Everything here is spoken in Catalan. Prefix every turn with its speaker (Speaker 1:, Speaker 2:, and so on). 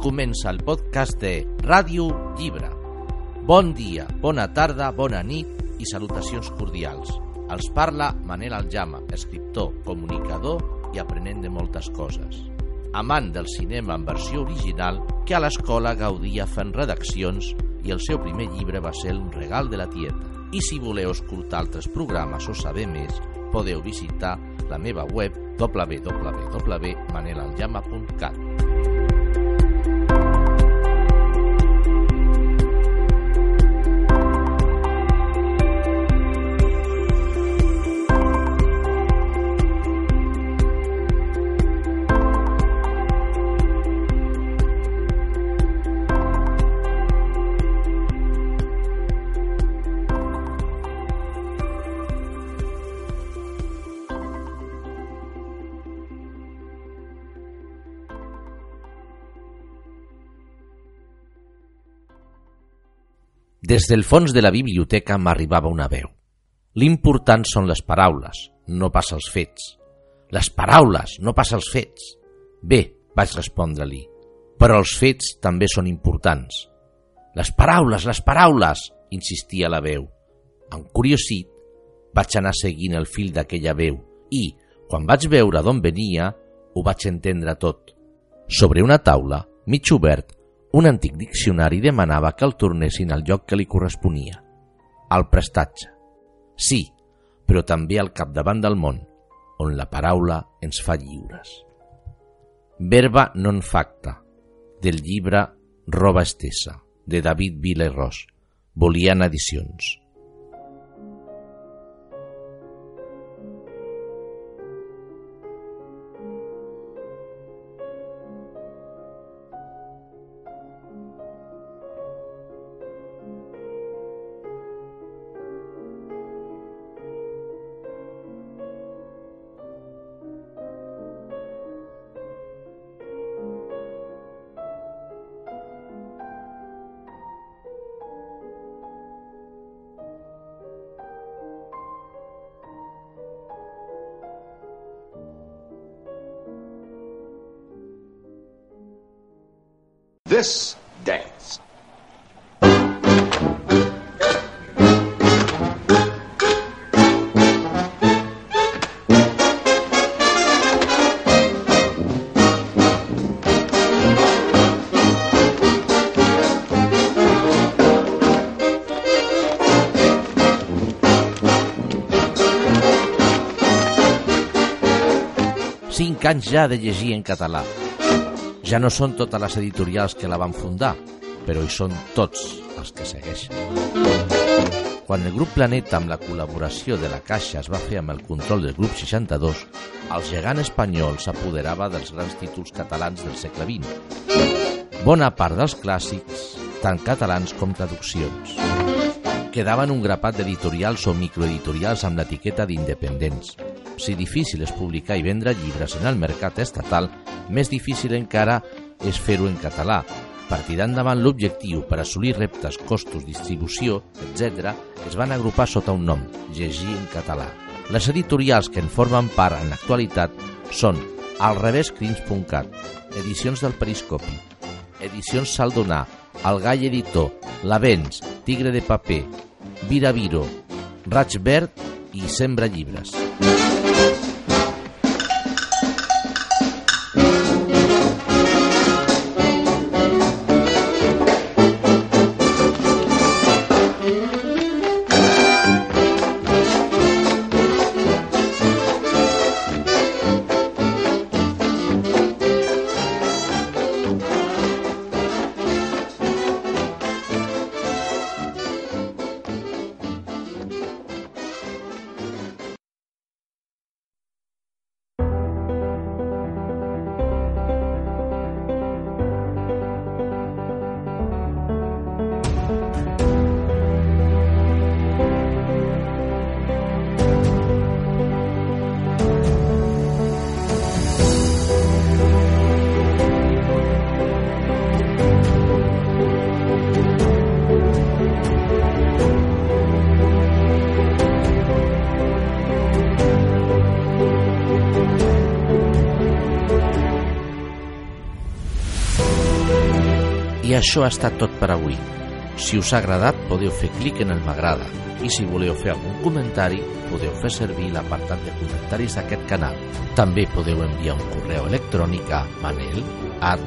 Speaker 1: comença el podcast de Ràdio Llibre. Bon dia, bona tarda, bona nit i salutacions cordials. Els parla Manel Aljama, escriptor, comunicador i aprenent de moltes coses. Amant del cinema en versió original que a l'escola gaudia fent redaccions i el seu primer llibre va ser Un regal de la tieta. I si voleu escoltar altres programes o saber més, podeu visitar la meva web www.manelaljama.cat. Des del fons de la biblioteca m'arribava una veu. L'important són les paraules, no pas els fets. Les paraules, no pas els fets. Bé, vaig respondre-li, però els fets també són importants. Les paraules, les paraules, insistia la veu. Encuriosit, vaig anar seguint el fil d'aquella veu i, quan vaig veure d'on venia, ho vaig entendre tot. Sobre una taula, mig obert, un antic diccionari demanava que el tornessin al lloc que li corresponia, al prestatge. Sí, però també al capdavant del món, on la paraula ens fa lliures. Verba non facta, del llibre Roba estesa, de David Ros, Voliana Edicions.
Speaker 2: This dance.
Speaker 1: Cinc anys ja de llegir en català. Ja no són totes les editorials que la van fundar, però hi són tots els que segueixen. Quan el grup Planeta, amb la col·laboració de la Caixa, es va fer amb el control del grup 62, el gegant espanyol s'apoderava dels grans títols catalans del segle XX. Bona part dels clàssics, tant catalans com traduccions. Quedaven un grapat d'editorials o microeditorials amb l'etiqueta d'independents. Si difícil és publicar i vendre llibres en el mercat estatal, més difícil encara és fer-ho en català. Per tirar endavant l'objectiu per assolir reptes, costos, distribució, etc., es van agrupar sota un nom, Llegir en català. Les editorials que en formen part en l'actualitat són alrevescrims.cat, Edicions del Periscopi, Edicions Saldonar, El Gall Editor, L'Avens, Tigre de Paper, Vira Viro, Raig Verd i Sembra Llibres. I això ha estat tot per avui. Si us ha agradat, podeu fer clic en el m'agrada i si voleu fer algun comentari, podeu fer servir l'apartat de comentaris d'aquest canal. També podeu enviar un correu electrònic a manel at.